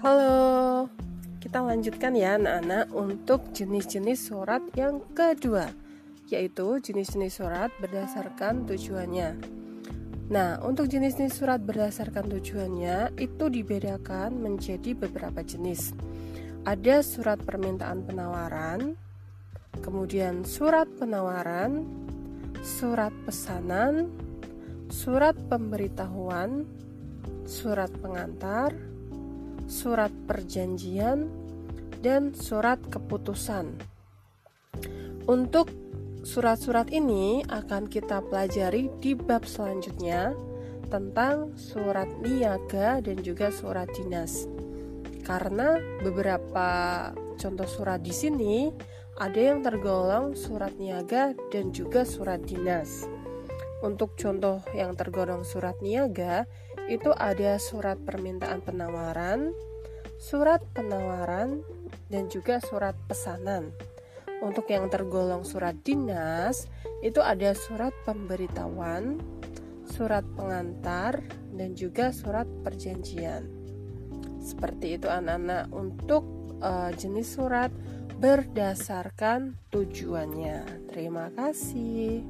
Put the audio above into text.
Halo, kita lanjutkan ya anak-anak untuk jenis-jenis surat yang kedua Yaitu jenis-jenis surat berdasarkan tujuannya. Nah, untuk jenis-jenis surat berdasarkan tujuannya itu dibedakan menjadi beberapa jenis. Ada surat permintaan penawaran Kemudian surat penawaran Surat pesanan Surat pemberitahuan Surat pengantar surat perjanjian, dan surat keputusan. Untuk surat-surat ini akan kita pelajari di bab selanjutnya tentang surat niaga dan juga surat dinas. Karena beberapa contoh surat di sini ada yang tergolong surat niaga dan juga surat dinas. Untuk contoh yang tergolong surat niaga, itu ada surat permintaan penawaran, surat penawaran, dan juga surat pesanan. Untuk yang tergolong surat dinas, itu ada surat pemberitahuan, surat pengantar, dan juga surat perjanjian. Seperti itu anak-anak untuk uh, jenis surat berdasarkan tujuannya. Terima kasih.